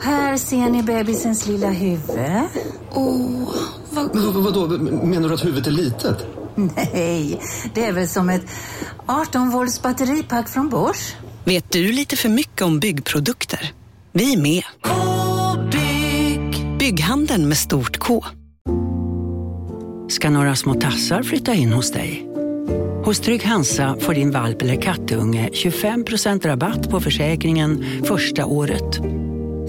Här ser ni bebisens lilla huvud. Åh, vad... Men vad, vadå, menar du att huvudet är litet? Nej, det är väl som ett 18 volts batteripack från Bors. Vet du lite för mycket om byggprodukter? Vi är med. -bygg. Bygghandeln med stort K. Ska några små tassar flytta in hos dig? Hos Trygg Hansa får din valp eller kattunge 25% rabatt på försäkringen första året.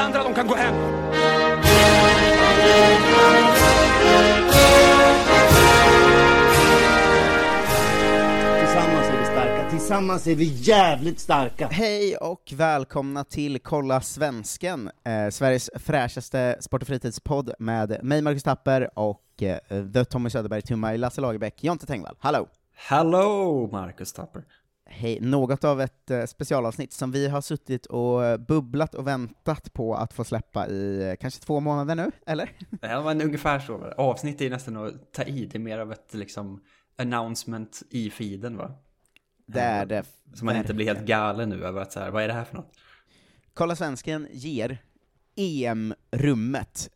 Alla andra de kan gå hem. Tillsammans är vi starka, tillsammans är vi jävligt starka! Hej och välkomna till Kolla Svensken, eh, Sveriges fräschaste sport och fritidspodd med mig Marcus Tapper och eh, The Tommy Söderberg, to my Lasse Lagerbäck, Jonte Tengvall. Hallå! Hallå Marcus Tapper. Hej, något av ett eh, specialavsnitt som vi har suttit och eh, bubblat och väntat på att få släppa i eh, kanske två månader nu, eller? Ja, men ungefär så. Avsnitt är nästan att ta i, det är mer av ett liksom announcement i feeden va? Det är det. Så man inte blir helt galen nu över att så här, vad är det här för något? Kolla Svensken ger EM-rummet.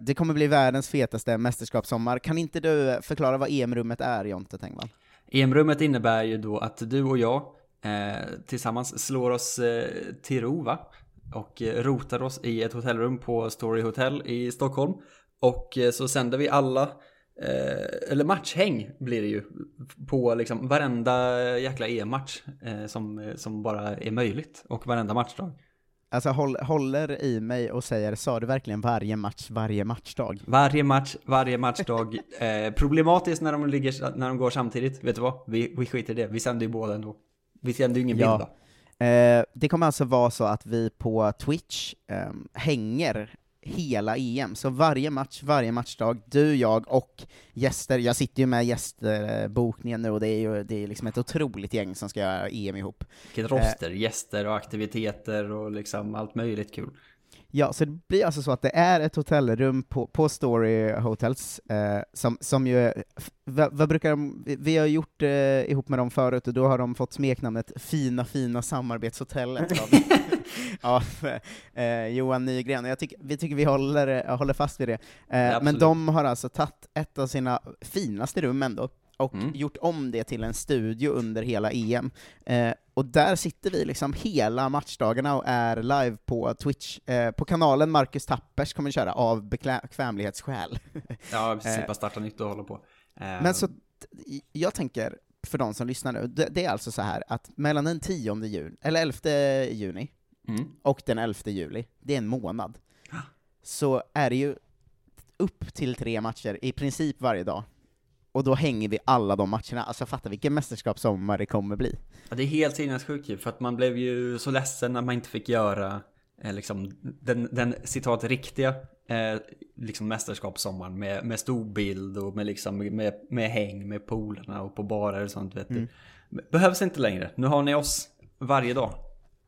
Det kommer bli världens fetaste mästerskapssommar. Kan inte du förklara vad EM-rummet är, Jonte Tengvall? EM-rummet innebär ju då att du och jag eh, tillsammans slår oss eh, till ro va? Och eh, rotar oss i ett hotellrum på Story Hotel i Stockholm. Och eh, så sänder vi alla, eh, eller matchhäng blir det ju, på liksom varenda jäkla EM-match eh, som, eh, som bara är möjligt. Och varenda matchdag. Alltså håll, håller i mig och säger, sa du verkligen varje match, varje matchdag? Varje match, varje matchdag. Eh, problematiskt när de, ligger, när de går samtidigt. Vet du vad? Vi, vi skiter i det. Vi sänder ju båda ändå. Vi sänder ju ingen Ja. bild då. Eh, det kommer alltså vara så att vi på Twitch ehm, hänger hela EM, så varje match, varje matchdag, du, jag och gäster, jag sitter ju med gästbokningen nu och det är ju det är liksom ett otroligt gäng som ska göra EM ihop. Vilket roster, gäster och aktiviteter och liksom allt möjligt kul. Ja, så det blir alltså så att det är ett hotellrum på, på Story Hotels, eh, som, som ju, f- vad, vad brukar de, vi- har gjort eh, ihop med dem förut, och då har de fått smeknamnet Fina fina samarbetshotellet av, eh, Johan Nygren, jag tycker, vi tycker vi håller, håller fast vid det. Eh, men de har alltså tagit ett av sina finaste rum ändå, och Mm. gjort om det till en studio under hela EM. Eh, och där sitter vi liksom hela matchdagarna och är live på Twitch, eh, på kanalen Marcus Tappers kommer köra, av bekvämlighetsskäl. Ja, Eh. slippa starta nytt och hålla på. Eh, Men så, jag tänker, för de som lyssnar nu, det, det är alltså så här att mellan den 10 juni, eller 11 juni, Mm. och den 11 juli, det är en månad, så är det ju upp till tre matcher i princip varje dag. Och då hänger vi alla de matcherna, alltså fatta vilken mästerskapssommar det kommer bli. Ja, det är helt sinnessjukt ju, för att man blev ju så ledsen när man inte fick göra eh, liksom, den, den citat riktiga eh, liksom mästerskapssommaren med, med stor bild och med, liksom, med, med häng med polerna och på barer och sånt vet Mm. du. Behövs inte längre. Nu har ni oss varje dag.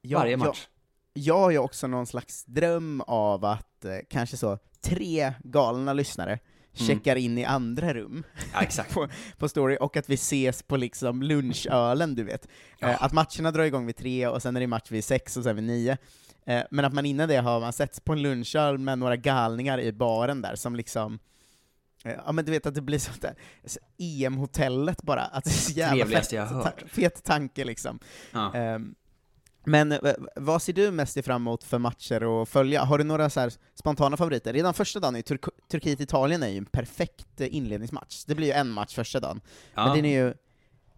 Ja, varje match. Jag har ju också någon slags dröm av att eh, kanske så tre galna lyssnare checkar in i andra rum Mm. Ja, exakt. på, på story, och att vi ses på liksom lunchölen, du vet. Eh, att matcherna drar igång vid tre, och sen är det match vid sex, och sen vid nio. Eh, men att man innan det har man setts på en lunchöl med några galningar i baren där, som liksom eh, Ja men du vet att det blir sånt där, så EM-hotellet bara, att det är så jävla Trevligaste fett, jag hört. fet tanke liksom. Ja. Ehm, men eh, vad ser du mest fram emot för matcher att följa? Har du några så här spontana favoriter? Redan första dagen i Tur- Turkiet-Italien är ju en perfekt eh, inledningsmatch. Det blir ju en match första dagen. Ja. Men den är ju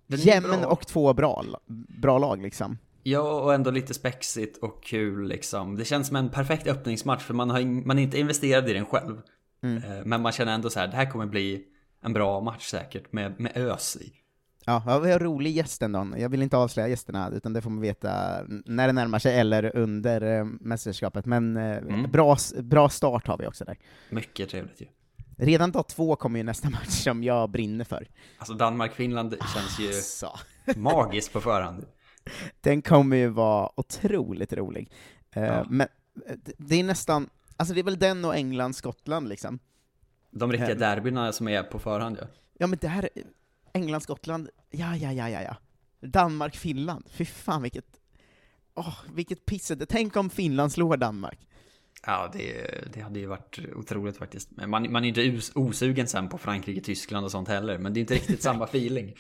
Den jämn och två bra, bra lag liksom. Ja, och ändå lite spexigt och kul liksom. Det känns som en perfekt öppningsmatch för man, har in, man är inte investerad i den själv. Mm. Eh, Men man känner ändå så här, det här kommer bli en bra match säkert med, med ös i. Ja, ja, vi har rolig gäst ändå. Jag vill inte avslöja gästerna, utan det får man veta när det närmar sig, eller under eh, mästerskapet. Men eh, Mm. bra, bra start har vi också där. Mycket trevligt ju. Redan dag två kommer ju nästa match som jag brinner för. Alltså Danmark-Finland känns ju Så. magiskt på förhand. Den kommer ju vara otroligt rolig. Eh, Ja. Men det- är nästan, alltså det är väl den och England-Skottland liksom. De riktiga derbyna som är på förhand ja. Ja men det här, England-Skottland, ja ja ja ja ja. Danmark-Finland, fy fan vilket, åh vilket pissede. Tänk om Finland slår Danmark. Ja, det, det hade ju varit otroligt faktiskt. Men man, man är inte osugen sen på Frankrike, Tyskland och sånt heller. Men det är inte riktigt samma feeling.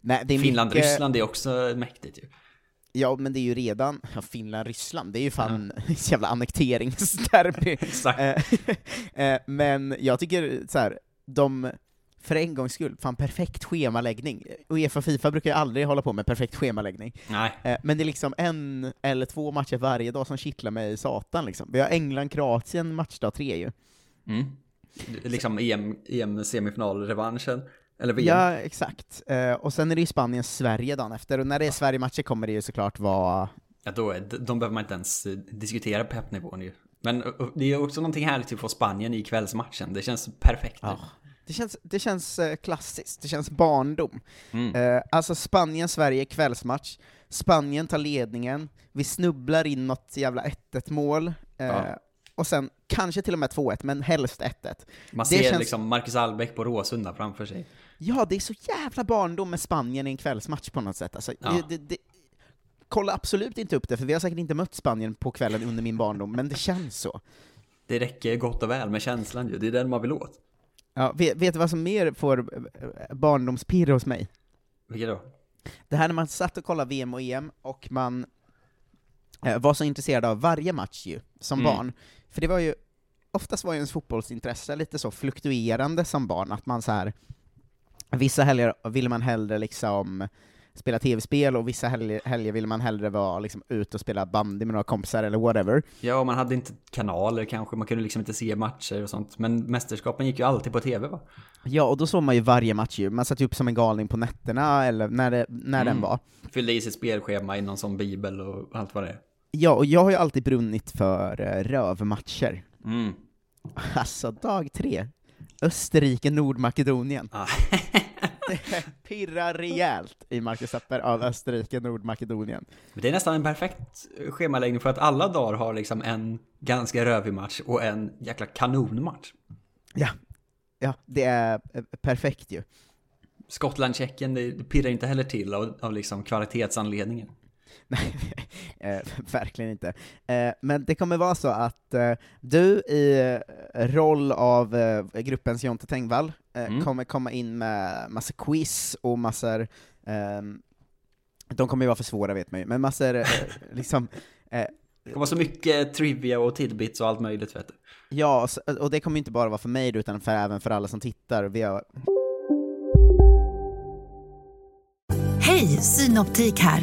Nej, det är Finland, mycket- Ryssland är också mäktigt ju. Ja, men det är ju redan, ja, Finland-Ryssland, det är ju fan ett jävla annekteringsderby. Exakt. Eh, eh, men jag tycker så här, de, för en gångs skull, fan perfekt schemaläggning. Uefa Fifa brukar ju aldrig hålla på med perfekt schemaläggning. Nej. Eh, men det är liksom en eller två matcher varje dag som kittlar mig i satan liksom. Vi har England-Kroatien matchdag tre ju. Mm. Liksom EM, EM-semifinalrevanschen. Eller VM. Ja, exakt. Eh, och sen är det ju Spanien-Sverige dagen efter, och när det är Sverige-matcher kommer det ju såklart vara Ja, då är, de behöver man inte ens eh, diskutera peppnivån ju. Men det är också någonting härligt att få Spanien i kvällsmatchen. Det känns perfekt. Ja. Det känns, det känns eh, klassiskt, det känns barndom. Mm. Eh, alltså Spanien-Sverige kvällsmatch, Spanien tar ledningen, vi snubblar in något jävla 1-1 mål, eh, Ja. och sen kanske till och med 2-1, men helst 1-1. Man Det ser känns- liksom Marcus Albeck på Råsunda framför sig. Ja, det är så jävla barndom med Spanien i en kvällsmatch på något sätt. Alltså, Ja. det, det, kolla absolut inte upp det, för vi har säkert inte mött Spanien på kvällen under min barndom, men det känns så. Det räcker gott och väl med känslan ju. Det är den man vill åt. Ja, vet, vet du vad som mer får eh, barndomspirr hos mig? Vilket då? Det här när man satt och kollade VM och EM, och man eh, var så intresserad av varje match ju, som Mm. barn. För det var ju, oftast var ju ens fotbollsintresse lite så fluktuerande som barn, att man så här vissa helger ville man hellre liksom spela tv-spel, och vissa helger, helger ville man hellre vara liksom ute och spela bandy med några kompisar eller whatever. Ja, man hade inte kanaler kanske. Man kunde liksom inte se matcher och sånt. Men mästerskapen gick ju alltid på tv va? Ja, och då såg man ju varje match ju, man satt ju upp som en galning på nätterna, eller när, det, när den Mm. var. Fyllde i sitt spelschema i någon sån bibel och allt vad det är. Ja, och jag har ju alltid brunnit för eh, rövmatcher. Mm. Alltså, dag tre. Österrike, Nordmakedonien. Ah. det pirrar rejält i Marcus Zapper av Österrike, Nordmakedonien. Men Det är nästan en perfekt schemaläggning för att alla dagar har liksom en ganska rövig match och en jäkla kanonmatch. Ja, ja det är eh, perfekt ju. Skottland-Tjeckien, det det pirrar inte heller till av, av liksom kvalitetsanledningen. Nej, eh, verkligen inte. Eh, men det kommer vara så att eh, du i eh, roll av eh, gruppens Jonte Tengvall eh, Mm. kommer komma in med massa quiz och massor, ehm, de kommer ju vara för svåra vet man ju, men massor eh, liksom, eh, Det kommer vara så mycket trivia och tidbits och allt möjligt vet du. ja, och det kommer inte bara vara för mig utan för, även för alla som tittar. Vi har, Hej, Synoptik här.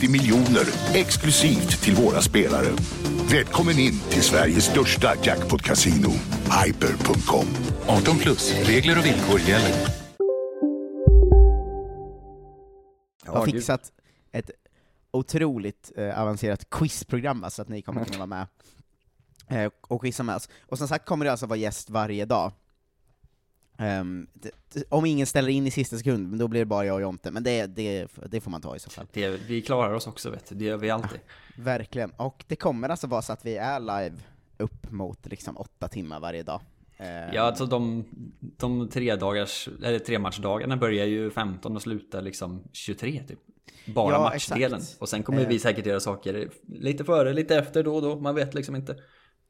miljoner exklusivt till våra spelare. Välkommen in till Sveriges största jackpot-kasino, hyper.com. 18 plus, regler och villkor gäller. har fixat ett otroligt eh, avancerat quizprogram, så att ni kommer kunna vara med eh, och quizza med oss. Och som sagt kommer det alltså vara gäst varje dag. Ehm, det, det, om ingen ställer in i sista sekund, men då blir det bara jag och Jonte, men det, det, det får man ta i så fall. Vi klarar oss också vet du, det gör vi alltid. Verkligen, och det kommer alltså vara så att vi är live upp mot liksom åtta timmar varje dag. Ehm, Ja, alltså de, de tre dagars, eller tre matchdagarna börjar ju 15 och slutar liksom 23 typ. Bara Ja, matchdelen. exakt. Och sen kommer Eh. vi säkert göra saker lite före, lite efter då och då, man vet liksom inte.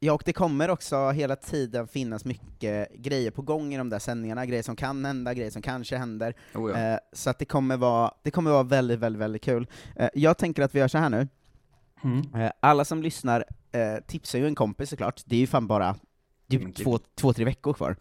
Ja, och det kommer också hela tiden finnas mycket grejer på gång i de där sändningarna, grejer som kan hända, grejer som kanske händer. Oh ja. Eh, så att det kommer vara, det kommer vara väldigt, väldigt, väldigt kul. Eh, jag tänker att vi gör så här nu. Mm. Eh, alla som lyssnar eh, tipsar ju en kompis såklart, det är ju fan bara typ Mm, två, två, tre veckor kvar.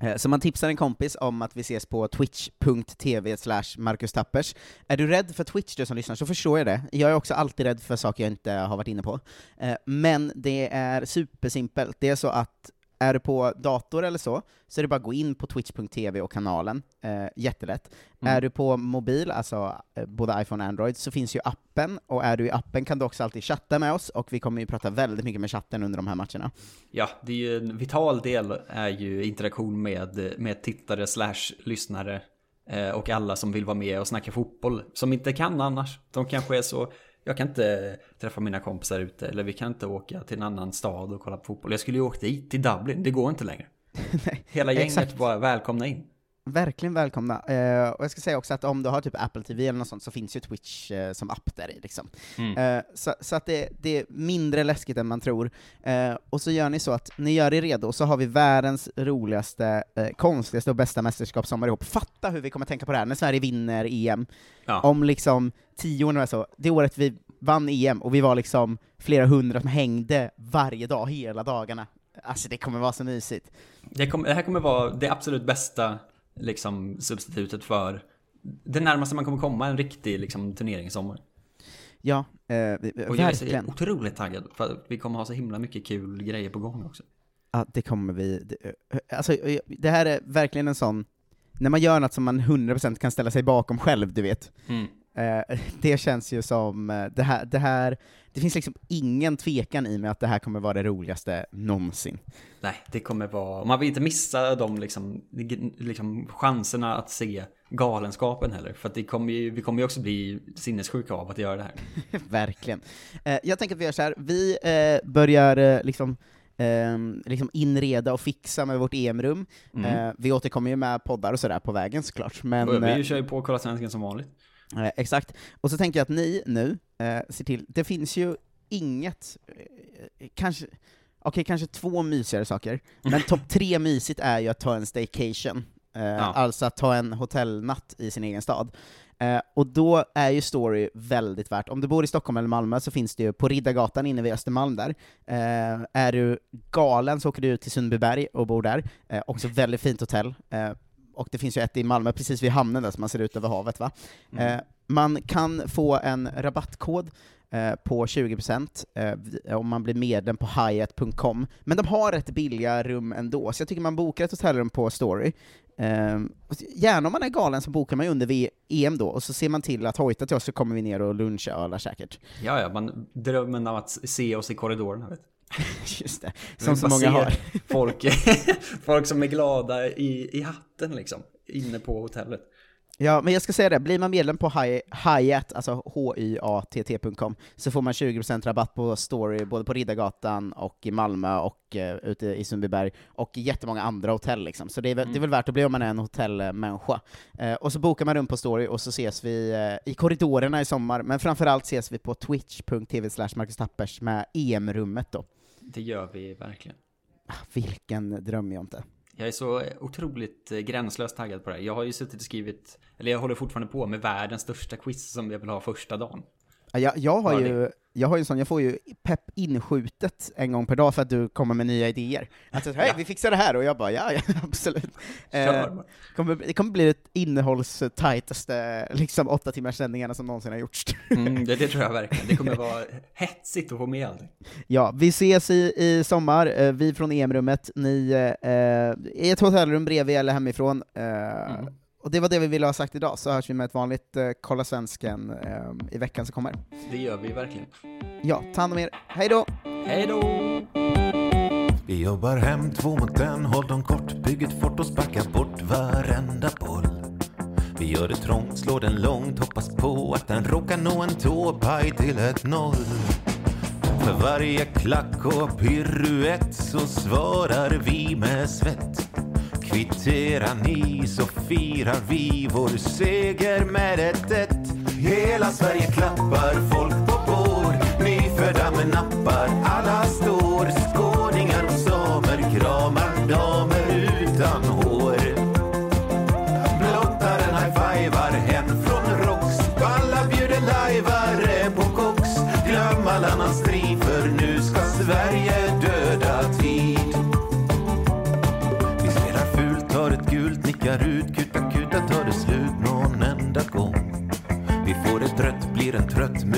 Eh, så man tipsar en kompis om att vi ses på twitch.tv slash Marcus Tappers. Är du rädd för Twitch du som lyssnar, så förstår jag det. Jag är också alltid rädd för saker jag inte har varit inne på. Eh, men det är supersimpelt. Det är så att är du på dator eller så, så är det bara att gå in på twitch.tv och kanalen, eh, jättelätt. Mm. Är du på mobil, alltså eh, både iPhone och Android, så finns ju appen, och är du i appen kan du också alltid chatta med oss, och vi kommer ju prata väldigt mycket med chatten under de här matcherna. Ja, det är ju en vital del är ju interaktion med, med tittare slash lyssnare eh, och alla som vill vara med och snacka fotboll som inte kan annars. De kanske är så, jag kan inte träffa mina kompisar ute eller vi kan inte åka till en annan stad och kolla på fotboll. Jag skulle ju åkt dit, till Dublin, det går inte längre. Hela gänget Exakt. bara välkomna in. Verkligen välkomna. Eh, och jag ska säga också att om du har typ Apple TV eller något sånt så finns ju Twitch eh, som app där i liksom. Mm. Eh, så, så att det, det är mindre läskigt än man tror. Eh, och så gör ni så att ni gör er redo, så har vi världens roligaste, eh, konstigaste och bästa mästerskapssommar ihop. Fatta hur vi kommer tänka på det här när Sverige vinner EM. Ja. Om liksom tio år är så, det året vi vann EM och vi var liksom flera hundra som hängde varje dag, hela dagarna. Alltså det kommer vara så mysigt. Det, kommer- det här kommer vara det absolut bästa liksom, substitutet för det närmaste man kommer komma en riktig liksom, turnering i sommar. Ja, eh, vi- Och jag är verkligen. otroligt taggad för vi kommer ha så himla mycket kul grejer på gång också. Ja, det kommer vi. det- Alltså, eh, det här är verkligen en sån, när man gör något som man 100% kan ställa sig bakom själv, du vet. Mm. Eh, Det känns ju som, eh, det här, det här, det finns liksom ingen tvekan i mig att det här kommer vara det roligaste någonsin. Nej, det kommer vara, man vill inte missa de liksom, liksom chanserna att se galenskapen heller. För att kommer ju, vi kommer ju också bli sinnessjuka av att göra det här. Verkligen. Eh, jag tänker att vi gör så här. vi eh, börjar eh, liksom, ehm, liksom inreda och fixa med vårt EM-rum. Mm. Eh, vi återkommer ju med poddar och sådär på vägen såklart. Men, vi kör ju på Kolla Svensken som vanligt. Eh, exakt. Och så tänker jag att ni nu eh, ser till, det finns ju inget, eh, kanske, okej kanske två mysigare saker, men topp tre mysigt är ju att ta en staycation, eh, alltså att ta en hotellnatt i sin egen stad. Eh, och då är ju Story väldigt värt, om du bor i Stockholm eller Malmö så finns det ju på Riddargatan inne vid Östermalm där. Eh, är du galen så åker du ut till Sundbyberg och bor där, eh, också väldigt fint hotell. Och det finns ju ett i Malmö precis vid hamnen där, så man ser ut över havet va. Mm. Eh, man kan få en rabattkod eh, på 20% eh, om man blir medlem på hyatt.com, men de har rätt billiga rum ändå, så jag tycker man bokar ett hotellrum på Story. Eh, och gärna om man är galen så bokar man ju under EM då, och så ser man till att hojta till oss så kommer vi ner och lunchölar säkert. Ja, ja, man drömmen av att se oss i korridorerna vet Just det, som så många har. Folk, folk som är glada i, i hatten liksom, inne på hotellet. Ja, men jag ska säga det, blir man medlem på Hyatt, alltså H-Y-A-T-T.com, så får man 20% rabatt på Story, både på Riddargatan och i Malmö och uh, ute i Sundbyberg, och jättemånga andra hotell liksom. Så det är, väl, det är väl värt att bli om man är en hotellmänniska. Eh, och så bokar man rum på Story, och så ses vi eh, i korridorerna i sommar, men framförallt ses vi på twitch.tv slash Marcus Tappers med EM-rummet då. Det gör vi verkligen. Ah, vilken dröm jag inte. Jag är så otroligt eh, gränslöst taggad på det här. Jag har ju suttit och skrivit, eller jag håller fortfarande på med världens största quiz som jag vill ha första dagen. Ja, Jag, jag har ju, jag har ju en sån, jag får ju pepp inskjutet en gång per dag för att du kommer med nya idéer. Alltså, hej, Ja. vi fixar det här, och jag bara, ja, ja absolut. Eh, kommer, det kommer bli det innehållstajtaste liksom, åtta timmars sändningarna som någonsin har gjorts. Mm, det, det tror jag verkligen. Det kommer vara hetsigt att få med allting. ja, vi ses i, i sommar, eh, vi från EM-rummet, ni eh, i ett hotellrum bredvid eller hemifrån. Eh, Och det var det vi ville ha sagt idag, så hörs vi med ett vanligt eh, Kolla Svensken eh, i veckan som kommer. Det gör vi verkligen. Ja, ta hand om er, hej då! Hej då! Vi jobbar hem två mot en, håll dem kort, bygg ett fort och sparka bort varenda boll. Vi gör det trångt, slår den långt, hoppas på att den råkar nå en tåpaj till ett noll. För varje klack och piruett så svarar vi med svett. Kvitterar ni så firar vi vår seger med ett ett. Hela Sverige klappar, folk på bord, nyfödda med nappar,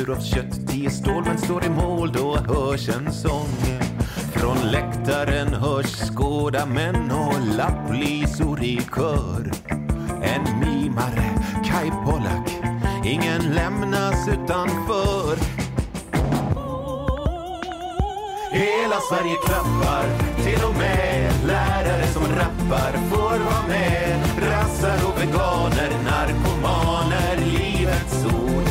mur av kött, tio stålmän står i mål, då hörs en sång. Från läktaren hörs skåda män och lapplisor i kör. En mimare, Kai Pollak, ingen lämnas utanför. Hela Sverige klappar, till och med lärare som rappar får vara med. Rassar och veganer, narkomaner, livets ord.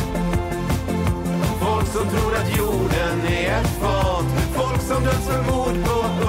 Folk som tror att jorden är ett fat, folk som döms för mord på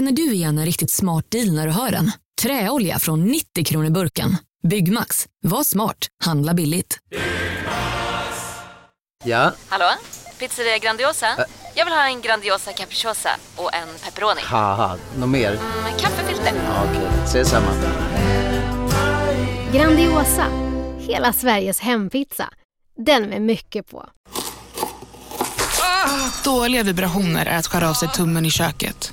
Känner du igen en riktigt smart deal när du hör den? Träolja från 90 kronor burken. Byggmax. Var smart. Handla billigt. Ja, Hallå? Pizzeria Grandiosa? Jag vill ha en Grandiosa capriciosa och en pepperoni. något mer? Med kaffefilter. Ja, Okej, ses samma. Grandiosa, hela Sveriges hempizza. Den med mycket på. Dåliga vibrationer är att skära av sig tummen i köket.